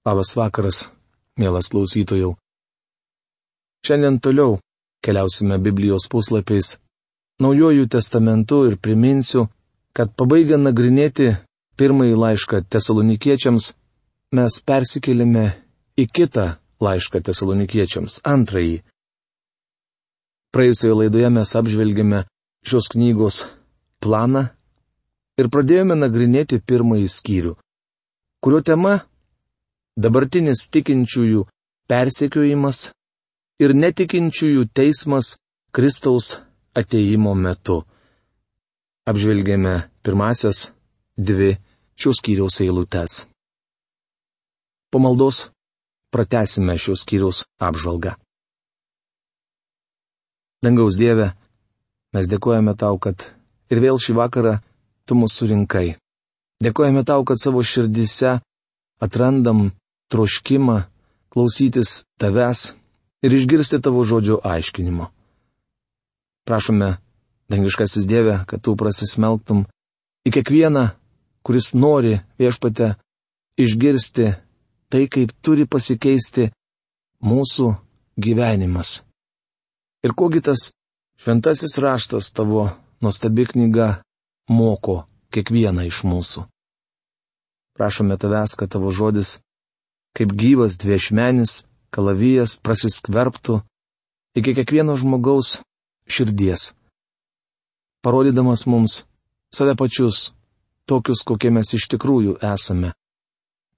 Labas vakaras, mielas klausytojų. Šiandien toliau keliausime Biblijos puslapiais Naujojų testamentu ir priminsiu, kad pabaigę nagrinėti pirmąjį laišką tesalonikiečiams, mes persikėlėme į kitą laišką tesalonikiečiams, antrąjį. Praėjusioje laidoje mes apžvelgėme šios knygos planą ir pradėjome nagrinėti pirmąjį skyrių, kurio tema dabartinis tikinčiųjų persekiojimas ir netikinčiųjų teismas Kristaus ateimo metu. Apžvelgėme pirmasias dvi šios skyriaus eilutes. Po maldos pratesime šios skyriaus apžvalgą. Dangaus Dieve, mes dėkojame tau, kad ir vėl šį vakarą tu mūsų surinkai. Dėkojame tau, kad savo širdise atrandam troškimą klausytis tavęs ir išgirsti tavo žodžio aiškinimo. Prašome, dangiškasis Dieve, kad tu prasismelktum į kiekvieną, kuris nori viešpate išgirsti tai, kaip turi pasikeisti mūsų gyvenimas. Ir kogi tas šventasis raštas tavo nuostabi knyga moko kiekvieną iš mūsų. Prašome tavęs, kad tavo žodis kaip gyvas dviešmenis kalavijas prasiskverbtų iki kiekvieno žmogaus širdies. Parodydamas mums save pačius, tokius, kokie mes iš tikrųjų esame,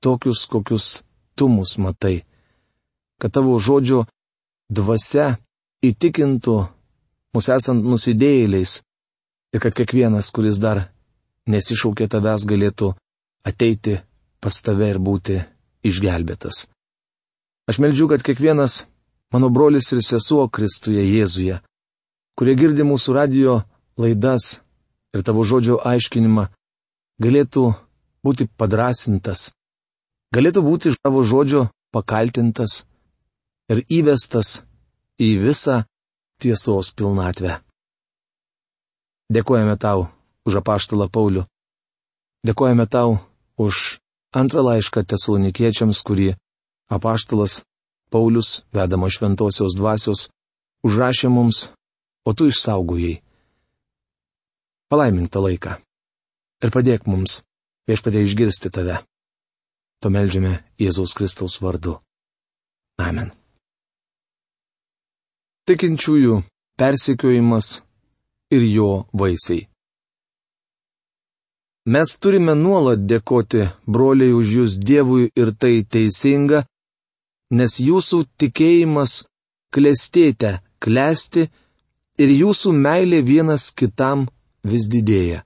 tokius, kokius tu mus matai, kad tavo žodžio dvasia įtikintų mus esant nusidėjėliais ir kad kiekvienas, kuris dar nesišaukė tavęs, galėtų ateiti pas tave ir būti išgelbėtas. Aš meldžiu, kad kiekvienas mano brolis ir sesuo Kristuje Jėzuje, kurie girdi mūsų radio laidas ir tavo žodžio aiškinimą, galėtų būti padrasintas, galėtų būti iš tavo žodžio pakaltintas ir įvestas į visą tiesos pilnatvę. Dėkojame tau už apaštalą Paulių. Dėkojame tau už Antrą laišką tesalonikiečiams, kurį apaštalas Paulius, vedama šventosios dvasios, užrašė mums, o tu išsaugojai. Palaimink tą laiką ir padėk mums viešpadė išgirsti tave. To melžiame Jėzaus Kristaus vardu. Amen. Tikinčiųjų persikiojimas ir jo vaisiai. Mes turime nuolat dėkoti broliai už jūs Dievui ir tai teisinga, nes jūsų tikėjimas klestėte, klesti ir jūsų meilė vienas kitam vis didėja.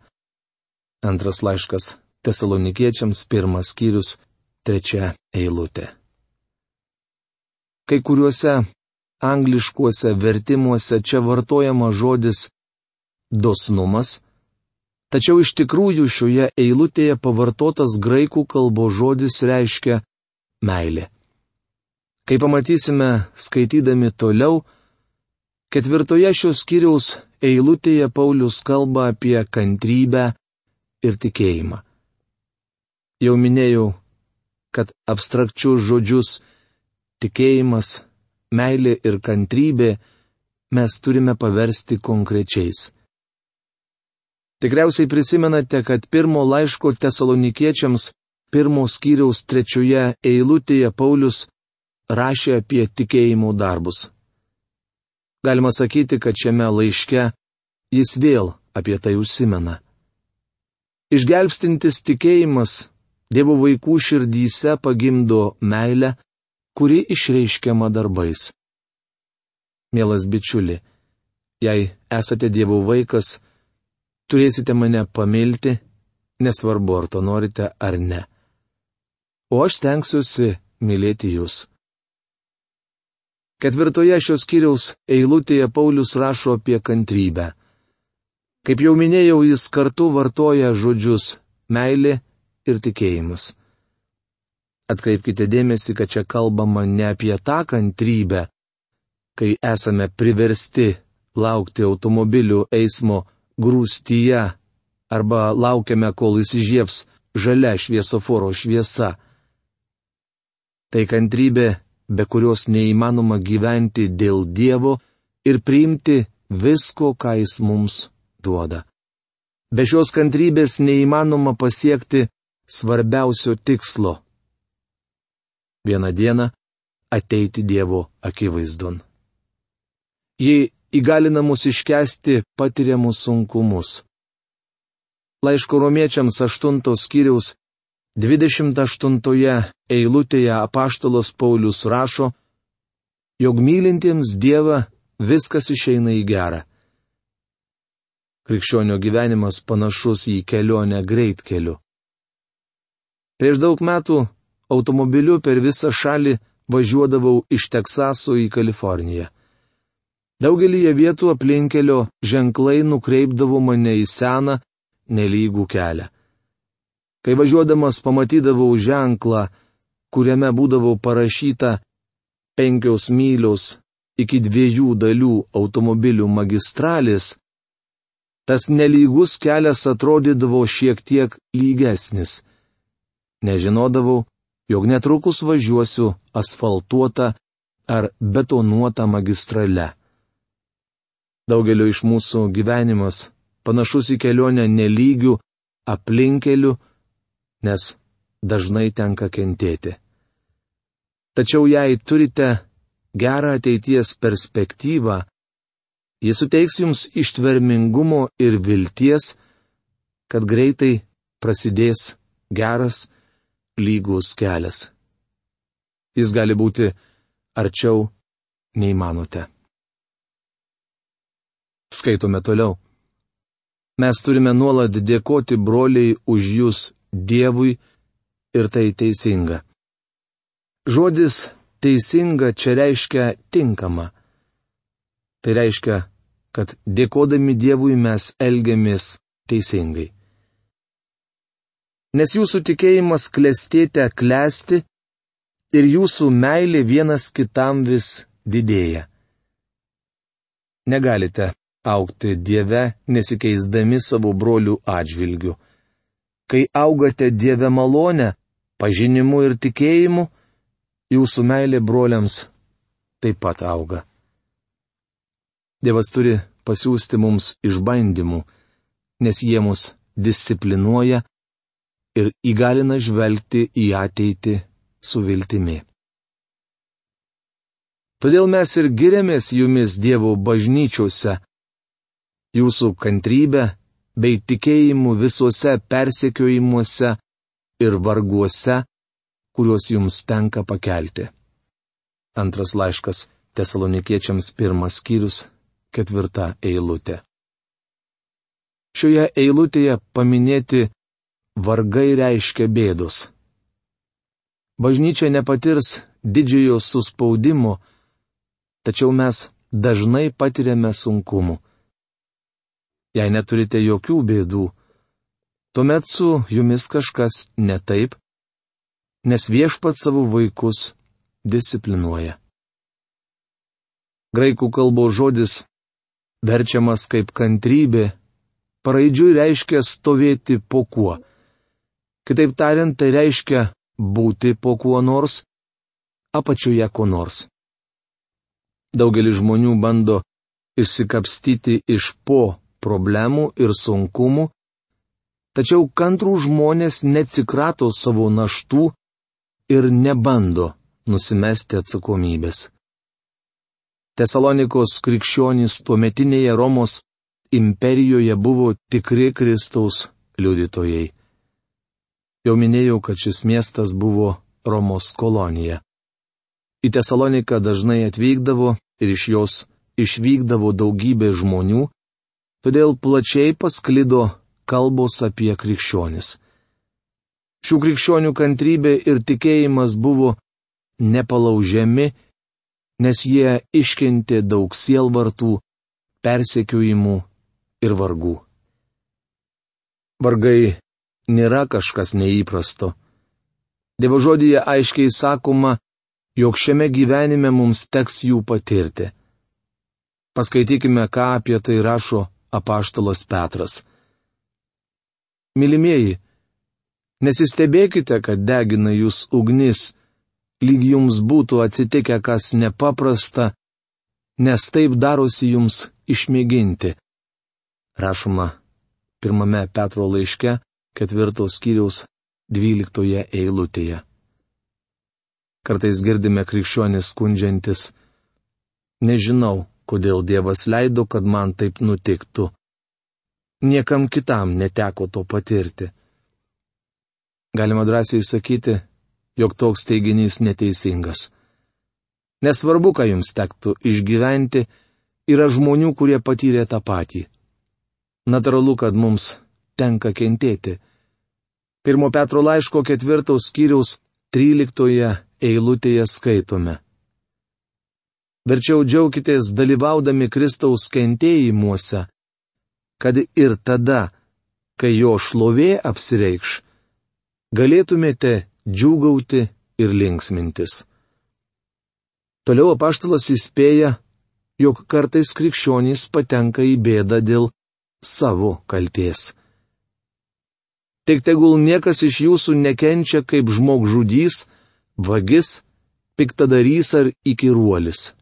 Antras laiškas Tesalonikiečiams pirmas skyrius, trečia eilutė. Kai kuriuose angliškuose vertimuose čia vartojama žodis dosnumas, Tačiau iš tikrųjų šioje eilutėje pavartotas graikų kalbos žodis reiškia meilė. Kai pamatysime skaitydami toliau, ketvirtoje šios kiriaus eilutėje Paulius kalba apie kantrybę ir tikėjimą. Jau minėjau, kad abstrakčius žodžius tikėjimas, meilė ir kantrybė mes turime paversti konkrečiais. Tikriausiai prisimenate, kad pirmo laiško tesalonikiečiams pirmo skyriaus trečioje eilutėje Paulius rašė apie tikėjimo darbus. Galima sakyti, kad šiame laiške jis vėl apie tai užsimena. Išgelbstintis tikėjimas Dievo vaikų širdyse pagimdo meilę, kuri išreiškiama darbais. Mielas bičiuli, jei esate Dievo vaikas, turėsite mane pamilti, nesvarbu ar to norite ar ne. O aš tenksiuosi mylėti jūs. Ketvirtoje šios kiriaus eilutėje Paulius rašo apie kantrybę. Kaip jau minėjau, jis kartu vartoja žodžius meilė ir tikėjimas. Atkreipkite dėmesį, kad čia kalbama ne apie tą kantrybę, kai esame priversti laukti automobilių eismo grūstyje arba laukiame, kol įsižieps žalia šviesoforo šviesa. Tai kantrybė, be kurios neįmanoma gyventi dėl Dievo ir priimti visko, ką Jis mums duoda. Be šios kantrybės neįmanoma pasiekti svarbiausio tikslo - vieną dieną ateiti Dievo akivaizdon. Ji įgalina mus iškesti patiriamus sunkumus. Laiško romiečiams 8 skyriaus 28 eilutėje apaštalos Paulius rašo, jog mylintiems Dievą viskas išeina į gerą. Krikščionio gyvenimas panašus į kelionę greitkeliu. Prieš daug metų automobiliu per visą šalį važiuodavau iš Teksaso į Kaliforniją. Daugelį vietų aplinkelio ženklai nukreipdavo mane į seną, nelygų kelią. Kai važiuodamas pamatydavau ženklą, kuriame būdavo parašyta penkios mylios iki dviejų dalių automobilių magistralis, tas nelygus kelias atrodydavo šiek tiek lygesnis. Nežinodavau, jog netrukus važiuosiu asfaltuotą ar betonuotą magistrale. Daugelio iš mūsų gyvenimas panašus į kelionę nelygių aplinkelių nes dažnai tenka kentėti. Tačiau jei turite gerą ateities perspektyvą, jis suteiks jums ištvermingumo ir vilties, kad greitai prasidės geras, lygus kelias. Jis gali būti arčiau nei manote. Skaitome toliau. Mes turime nuolat dėkoti broliai už jūs Dievui ir tai teisinga. Žodis teisinga čia reiškia tinkama. Tai reiškia, kad dėkodami Dievui mes elgiamės teisingai. Nes jūsų tikėjimas klestėte klesti ir jūsų meilė vienas kitam vis didėja. Negalite aukti Dieve nesikeisdami savo brolių atžvilgių. Kai augate Dieve malonę, pažinimu ir tikėjimu, jūsų meilė broliams taip pat auga. Dievas turi pasiūsti mums išbandymų, nes jie mus disciplinuoja ir įgalina žvelgti į ateitį su viltimi. Todėl mes ir giriamės jumis Dievo bažnyčiose, jūsų kantrybę bei tikėjimu visuose persekiojimuose ir varguose, kuriuos jums tenka pakelti. Antras laiškas Tesalonikiečiams pirmas skyrius, ketvirta eilutė. Šioje eilutėje paminėti vargai reiškia bėdos. Bažnyčia nepatirs didžiojo suspaudimo, tačiau mes dažnai patiriame sunkumų jei neturite jokių bėdų, tuomet su jumis kažkas ne taip, nes viešpat savo vaikus disciplinuoja. Graikų kalbos žodis, verčiamas kaip kantrybė, paraidžiui reiškia stovėti po kuo. Kitaip tariant, tai reiškia būti po kuo nors, apačioje ko nors. Daugelis žmonių bando išsikapstyti iš po problemų ir sunkumų, tačiau kantrų žmonės neatsikrato savo naštų ir nebando nusimesti atsakomybės. Tesalonikos krikščionys tuometinėje Romos imperijoje buvo tikri Kristaus liudytojai. Jau minėjau, kad šis miestas buvo Romos kolonija. Į Tesaloniką dažnai atvykdavo ir iš jos išvykdavo daugybė žmonių, todėl plačiai pasklido kalbos apie krikščionis. Šių krikščionių kantrybė ir tikėjimas buvo nepalaužiami, nes jie iškentė daug sielvartų, persekiojimų ir vargų. Vargai nėra kažkas neįprasto. Dievo žodėje aiškiai sakoma, jog šiame gyvenime mums teks jų patirti. Paskaitykime, ką apie tai rašo apaštalas Petras. Mylimieji, nesistebėkite, kad degina jūs ugnis, lyg jums būtų atsitikę kas nepaprasta, nes taip darosi jums išmėginti. Rašoma pirmame Petro laiške, ketvirtos skyriaus, dvyliktoje eilutėje. Kartais girdime krikščionis skundžiantis. Nežinau, kodėl Dievas leido, kad man taip nutiktų. Niekam kitam neteko to patirti. Galima drąsiai sakyti, jog toks teiginys neteisingas. Nesvarbu, ką jums tektų išgyventi, yra žmonių, kurie patyrė tą patį. Natūralu, kad mums tenka kentėti. Pirmo Petro laiško ketvirtos skyriaus tryliktoje eilutėje skaitome. Verčiau džiaukitės dalyvaudami Kristaus kentėjimuose, kad ir tada, kai jo šlovė apsireikš, galėtumėte džiūgauti ir linksmintis. Toliau apaštalas įspėja, jog kartais krikščionys patenka į bėdą dėl savo kalties. Tik tegul niekas iš jūsų nekenčia kaip žmogžudys, vagis, piktadarys ar įkiruolis.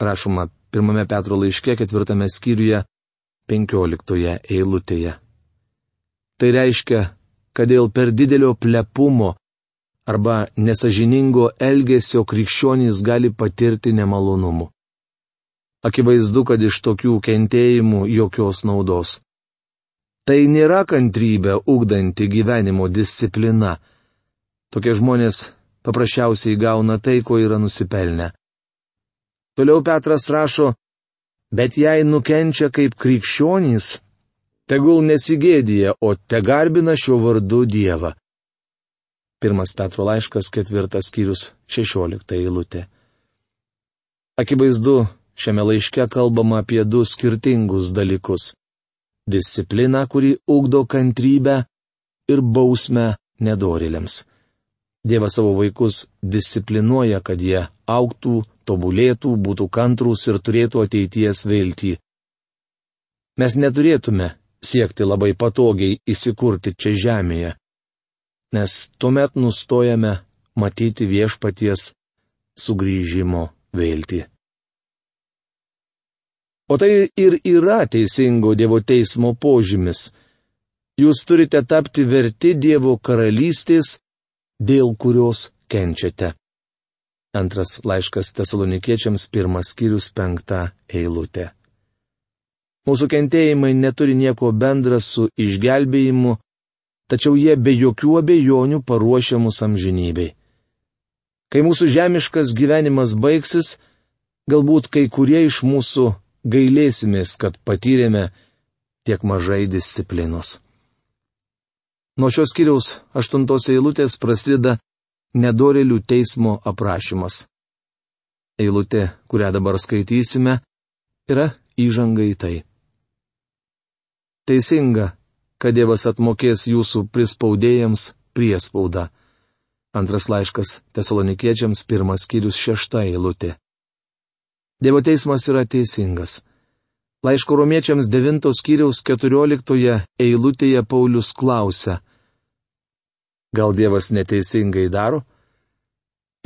Rašoma pirmame Petro laiške ketvirtame skyriuje penkioliktoje eilutėje. Tai reiškia, kad dėl per didelio plepumo arba nesažiningo elgesio krikščionys gali patirti nemalonumų. Akivaizdu, kad iš tokių kentėjimų jokios naudos. Tai nėra kantrybė ugdanti gyvenimo disciplina. Tokie žmonės paprasčiausiai gauna tai, ko yra nusipelnę. Toliau Petras rašo, bet jei nukenčia kaip krikščionys, tegul nesigėdija, o te garbina šiuo vardu Dievą. Pirmas Petro laiškas, ketvirtas skyrius, šešiolikta eilutė. Akivaizdu, šiame laiške kalbama apie du skirtingus dalykus - discipliną, kuri ugdo kantrybę ir bausmę nedorėliams. Dievas savo vaikus disciplinuoja, kad jie auktų, tobulėtų, būtų kantrus ir turėtų ateities viltį. Mes neturėtume siekti labai patogiai įsikurti čia žemėje, nes tuomet nustojame matyti viešpaties sugrįžimo viltį. O tai ir yra teisingo Dievo teismo požymis. Jūs turite tapti verti Dievo karalystės, dėl kurios kenčiate. Antras laiškas tesalonikiečiams pirmas skyrius penkta eilutė. Mūsų kentėjimai neturi nieko bendra su išgelbėjimu, tačiau jie be jokių abejonių paruošia mus amžinybei. Kai mūsų žemiškas gyvenimas baigsis, galbūt kai kurie iš mūsų gailėsimės, kad patyrėme tiek mažai disciplinos. Nuo šios kiriaus aštuntos eilutės prasideda nedorelių teismo aprašymas. Eilutė, kurią dabar skaitysime, yra įžanga į tai. Teisinga, kad Dievas atmokės jūsų prispaudėjams priespaudą. Antras laiškas tesalonikiečiams pirmas skyrius šešta eilutė. Dievo teismas yra teisingas. Laiško romiečiams devintos skyriaus keturioliktoje eilutėje Paulius klausia. Gal Dievas neteisingai daro?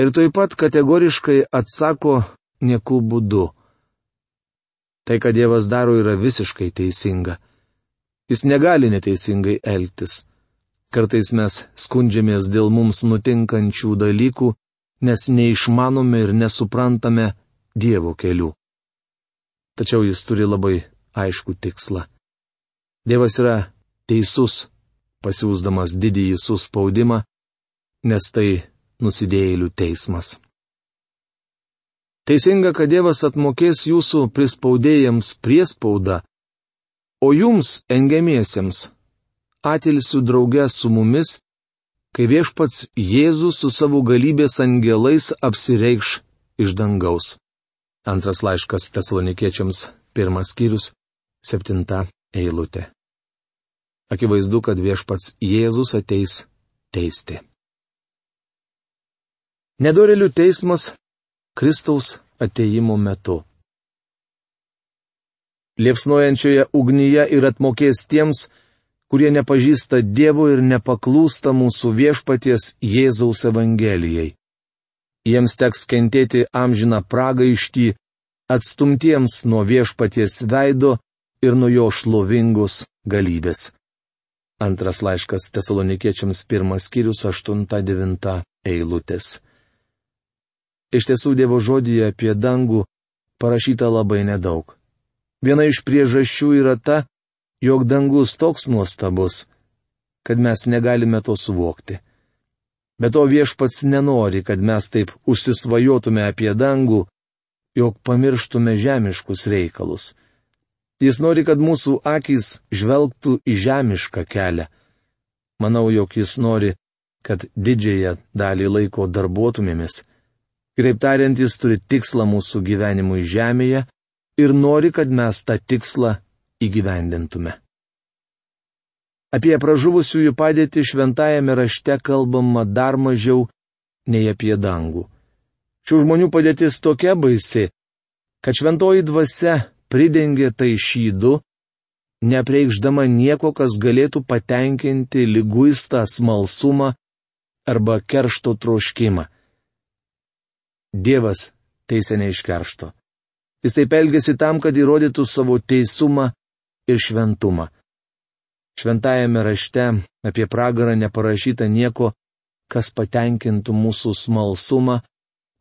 Ir taip pat kategoriškai atsako nieku būdu. Tai, ką Dievas daro, yra visiškai teisinga. Jis negali neteisingai elgtis. Kartais mes skundžiamės dėl mums nutinkančių dalykų, nes neišmanome ir nesuprantame Dievo kelių. Tačiau jis turi labai aišku tikslą. Dievas yra teisus, pasiūsdamas didįjį suspaudimą, nes tai nusidėjėlių teismas. Teisinga, kad Dievas atmokės jūsų prispaudėjams priespaudą, O jums, engiamiesiems, atilsiu draugę su mumis, kai viešpats Jėzus su savo galybės angelais apsireikš iš dangaus. Antras laiškas tesalonikiečiams, pirmas skyrius, septinta eilutė. Akivaizdu, kad viešpats Jėzus ateis teisti. Nedorelių teismas Kristaus ateimo metu liepsnojančioje ugnyje ir atmokės tiems, kurie nepažįsta Dievo ir nepaklūsta mūsų viešpaties Jėzaus Evangelijai. Jiems teks kentėti amžiną pragaištį, atstumtiems nuo viešpaties veido ir nuo jo šlovingos galybės. Antras laiškas tesalonikiečiams pirmas skyrius 8-9 eilutės. Iš tiesų Dievo žodyje apie dangų parašyta labai nedaug. Viena iš priežasčių yra ta, jog dangus toks nuostabus, kad mes negalime to suvokti. Bet to viešpats nenori, kad mes taip užsisvajotume apie dangų, jog pamirštume žemiškus reikalus. Jis nori, kad mūsų akis žvelgtų į žemišką kelią. Manau, jog jis nori, kad didžiąją dalį laiko darbuotumėmis. Kitaip tariant, jis turi tikslą mūsų gyvenimui žemėje ir nori, kad mes tą tikslą įgyvendintume. Apie pražuvusiųjų padėtį šventajame rašte kalbama dar mažiau nei apie dangų. Šių žmonių padėtis tokia baisi, kad šventoji dvasia pridengė tai šydu, nepreikšdama nieko, kas galėtų patenkinti lyguistą smalsumą arba keršto troškimą. Dievas teisė ne iš keršto. Jis taip elgėsi tam, kad įrodytų savo teisumą ir šventumą. Šventajame rašte apie pragarą neparašyta nieko, kas patenkintų mūsų smalsumą,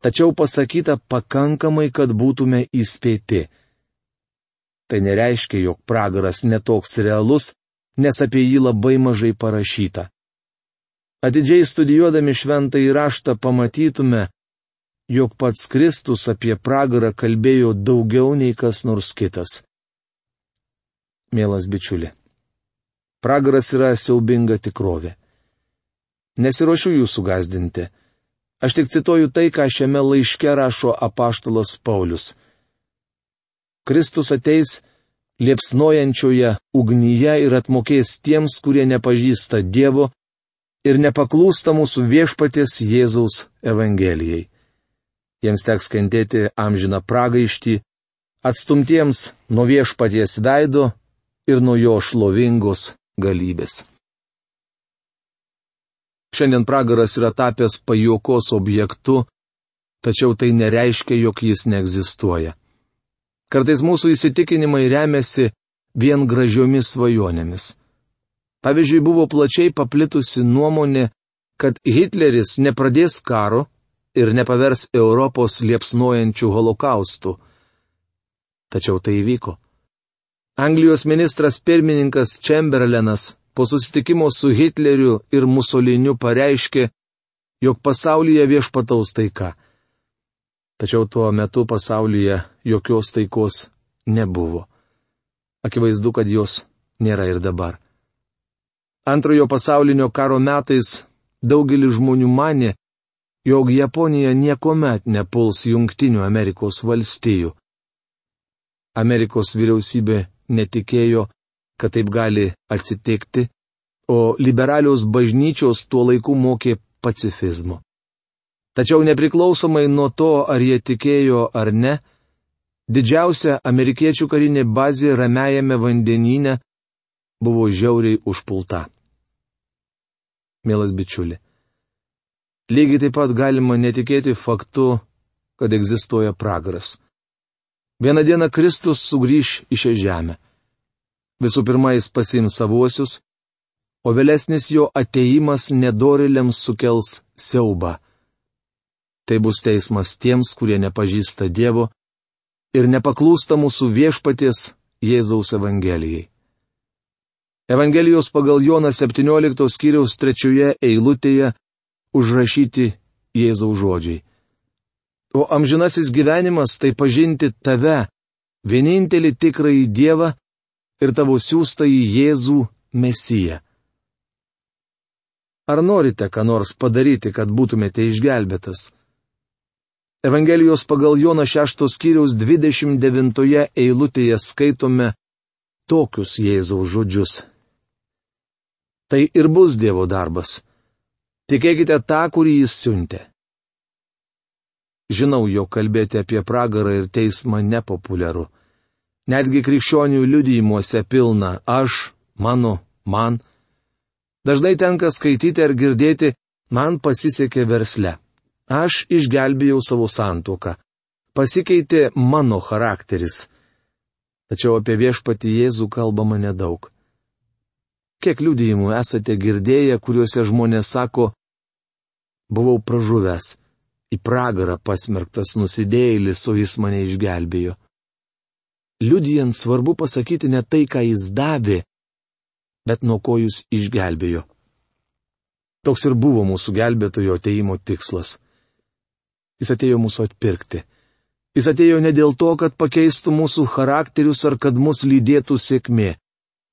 tačiau pasakyta pakankamai, kad būtume įspėti. Tai nereiškia, jog pragaras netoks realus, nes apie jį labai mažai parašyta. Atidžiai studijuodami šventą įraštą pamatytume, jog pats Kristus apie pragarą kalbėjo daugiau nei kas nors kitas. Mielas bičiuli. Pragaras yra siaubinga tikrovė. Nesiuošiu jūsų gazdinti. Aš tik cituoju tai, ką šiame laiške rašo apaštalas Paulius. Kristus ateis liepsnojančioje ugnyje ir atmokės tiems, kurie nepažįsta Dievo ir nepaklūsta mūsų viešpatės Jėzaus Evangelijai. Jiems teks kentėti amžiną pragaištį, atstumtiems nuo viešpaties veido ir nuo jo šlovingos galybės. Šiandien pragaras yra tapęs pajokos objektu, tačiau tai nereiškia, jog jis neegzistuoja. Kartais mūsų įsitikinimai remiasi vien gražiomis svajonėmis. Pavyzdžiui, buvo plačiai paplitusi nuomonė, kad Hitleris nepradės karo ir nepavers Europos liepsnojančių holokaustų. Tačiau tai įvyko. Anglijos ministras pirmininkas Chamberlainas po susitikimo su Hitleriu ir Musoliniu pareiškė, jog pasaulyje viešpataus taika. Tačiau tuo metu pasaulyje jokios taikos nebuvo. Akivaizdu, kad jos nėra ir dabar. Antrojo pasaulinio karo metais daugelis žmonių mane, jog Japonija niekuomet nepuls Junktinių Amerikos valstijų. Amerikos vyriausybė netikėjo, kad taip gali atsitikti, o liberalios bažnyčios tuo laiku mokė pacifizmo. Tačiau nepriklausomai nuo to, ar jie tikėjo ar ne, didžiausia amerikiečių karinė bazė Ramiajame vandenyne buvo žiauriai užpulta. Mielas bičiuli, lygiai taip pat galima netikėti faktu, kad egzistuoja pragaras. Vieną dieną Kristus sugrįž į šią žemę. Visų pirma, jis pasims savuosius, o vėlesnis jo ateimas nedoriliams sukels siaubą. Tai bus teismas tiems, kurie nepažįsta Dievo ir nepaklūsta mūsų viešpaties Jėzaus Evangelijai. Evangelijos pagal Joną 17 skyriaus trečioje eilutėje užrašyti Jėzaus žodžiai. O amžinasis gyvenimas tai pažinti tave, vienintelį tikrąjį Dievą ir tavo siūstąjį Jėzų Mesiją. Ar norite ką nors padaryti, kad būtumėte išgelbėtas? Evangelijos pagal Joną 6 skyriaus 29 eilutėje skaitome tokius Jėzaus žodžius. Tai ir bus Dievo darbas. Tikėkite tą, kurį jis siuntė. Žinau, jo kalbėti apie pragarą ir teismą nepopuliaru. Netgi krikščionių liudijimuose pilna aš, mano, man. Dažnai tenka skaityti ar girdėti, man pasisekė versle. Aš išgelbėjau savo santuoką. Pasikeitė mano charakteris. Tačiau apie viešpati Jėzų kalbama nedaug. Kiek liudijimų esate girdėję, kuriuose žmonės sako, buvau pražuvęs, į pragarą pasmerktas nusidėjėlis, o jis mane išgelbėjo. Liudijant svarbu pasakyti ne tai, ką jis davė, bet nuo ko jūs išgelbėjo. Toks ir buvo mūsų gelbėtojo ateimo tikslas. Jis atėjo mūsų atpirkti. Jis atėjo ne dėl to, kad pakeistų mūsų charakterius ar kad mus lydėtų sėkmė.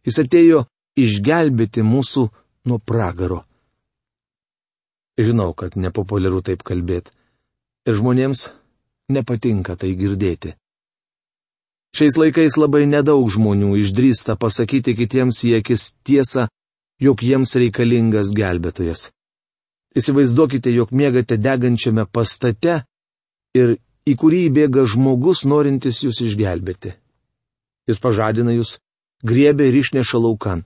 Jis atėjo išgelbėti mūsų nuo pragaro. Žinau, kad nepopuliaru taip kalbėti. Ir žmonėms nepatinka tai girdėti. Šiais laikais labai nedaug žmonių išdrįsta pasakyti kitiems į akis tiesą, jog jiems reikalingas gelbėtojas. Įsivaizduokite, jog miegate degančiame pastate ir į kurį įbėga žmogus norintis jūs išgelbėti. Jis pažadina jūs, griebė ir išneša laukan.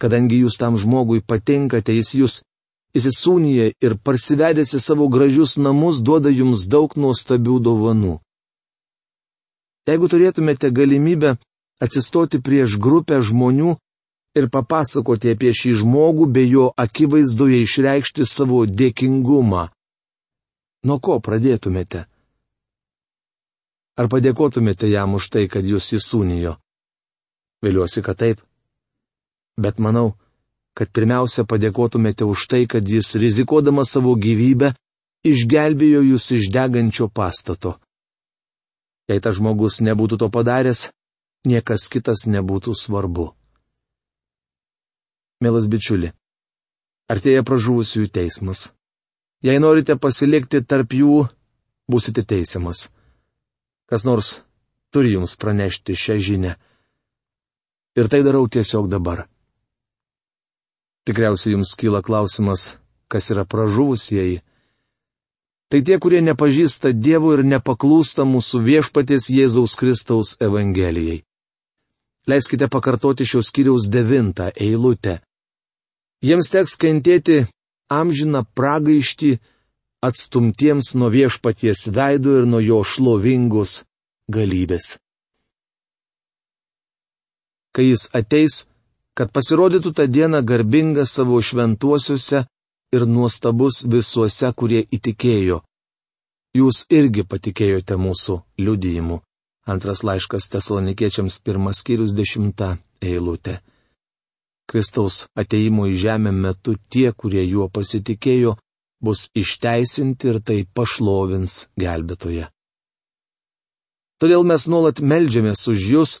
Kadangi jūs tam žmogui patinkate, jis jūs įsisūnyje ir parsivedęs į savo gražius namus duoda jums daug nuostabių dovanų. Jeigu turėtumėte galimybę atsistoti prieš grupę žmonių ir papasakoti apie šį žmogų bei jo akivaizdoje išreikšti savo dėkingumą, nuo ko pradėtumėte? Ar padėkotumėte jam už tai, kad jūs įsūnijo? Viliuosi, kad taip. Bet manau, kad pirmiausia padėkotumėte už tai, kad jis rizikuodamas savo gyvybę išgelbėjo jūs iš degančio pastato. Jei tas žmogus nebūtų to padaręs, niekas kitas nebūtų svarbu. Mielas bičiuli, artėja pražuvusiųjų teismas. Jei norite pasilikti tarp jų, būsite teisiamas. Kas nors turi jums pranešti šią žinę. Ir tai darau tiesiog dabar. Tikriausiai jums kyla klausimas, kas yra pražuvusieji. Tai tie, kurie nepažįsta Dievo ir nepaklūsta mūsų viešpatės Jėzaus Kristaus Evangelijai. Leiskite pakartoti šios kiriaus devintą eilutę. Jiems teks kentėti amžiną pragaištį atstumtiems nuo viešpaties veido ir nuo jo šlovingos galybės. Kai jis ateis, kad pasirodytų tą dieną garbinga savo šventuosiuose, ir nuostabus visuose, kurie įtikėjo. Jūs irgi patikėjote mūsų liudijimu. Antras laiškas tesalonikiečiams pirmas skyrius dešimta eilutė. Kristaus ateimo į žemę metu tie, kurie juo pasitikėjo, bus išteisinti ir tai pašlovins gelbėtoje. Todėl mes nuolat melžiamės už jūs,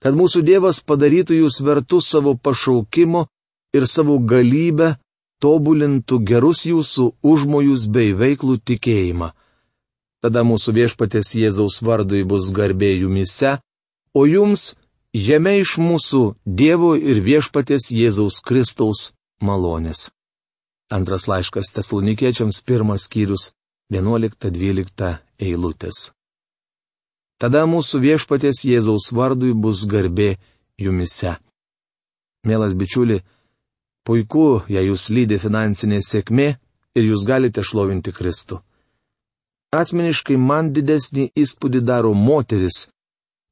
kad mūsų Dievas padarytų jūs vertus savo pašaukimo ir savo galybę tobulintų gerus jūsų užmojus bei veiklų tikėjimą. Tada mūsų viešpatės Jėzaus vardui bus garbė jumise, o jums jame iš mūsų Dievo ir viešpatės Jėzaus Kristaus malonės. Antras laiškas tesalonikiečiams pirmas skyrius 11-12 eilutės. Tada mūsų viešpatės Jėzaus vardui bus garbė jumise. Mielas bičiuli, Puiku, jei jūs lydi finansinė sėkmė ir jūs galite šlovinti Kristų. Asmeniškai man didesnį įspūdį daro moteris,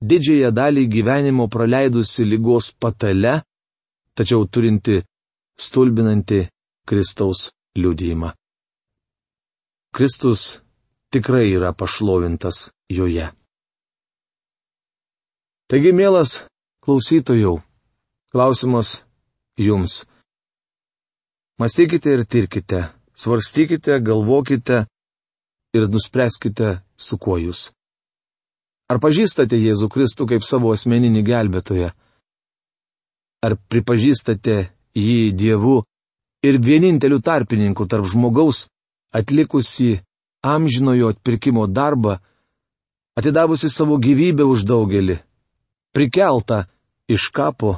didžiąją dalį gyvenimo praleidusi lygos patale, tačiau turinti stulbinanti Kristaus liudijimą. Kristus tikrai yra pašlovintas joje. Taigi, mielas klausytojau, klausimas jums. Mąstykite ir tirkite, svarstykite, galvokite ir nuspręskite, su kuo jūs. Ar pažįstate Jėzų Kristų kaip savo asmeninį gelbėtoją? Ar pripažįstate jį Dievu ir vieninteliu tarpininku tarp žmogaus, atlikusi amžinojo atpirkimo darbą, atidavusi savo gyvybę už daugelį, prikeltą iš kapo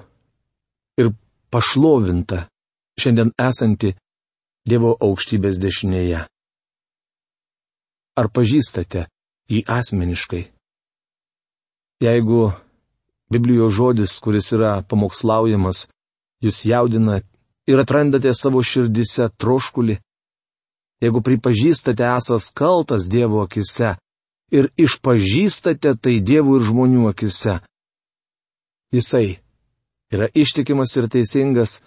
ir pašlovinta šiandien esanti Dievo aukštybės dešinėje. Ar pažįstate jį asmeniškai? Jeigu Biblijos žodis, kuris yra pamokslaujamas, jūs jaudina ir atrandate savo širdise troškulį, jeigu pripažįstate esas kaltas Dievo akise ir išpažįstate tai Dievų ir žmonių akise. Jisai yra ištikimas ir teisingas,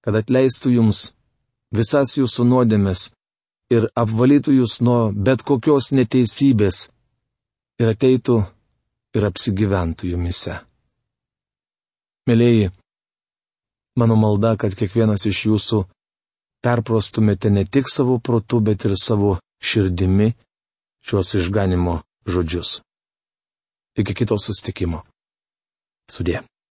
kad atleistų jums visas jūsų nuodėmes ir apvalytų jūs nuo bet kokios neteisybės ir ateitų ir apsigyventų jumise. Mėlyji, mano malda, kad kiekvienas iš jūsų perprostumėte ne tik savo protu, bet ir savo širdimi šios išganimo žodžius. Iki kito sustikimo. Sudė.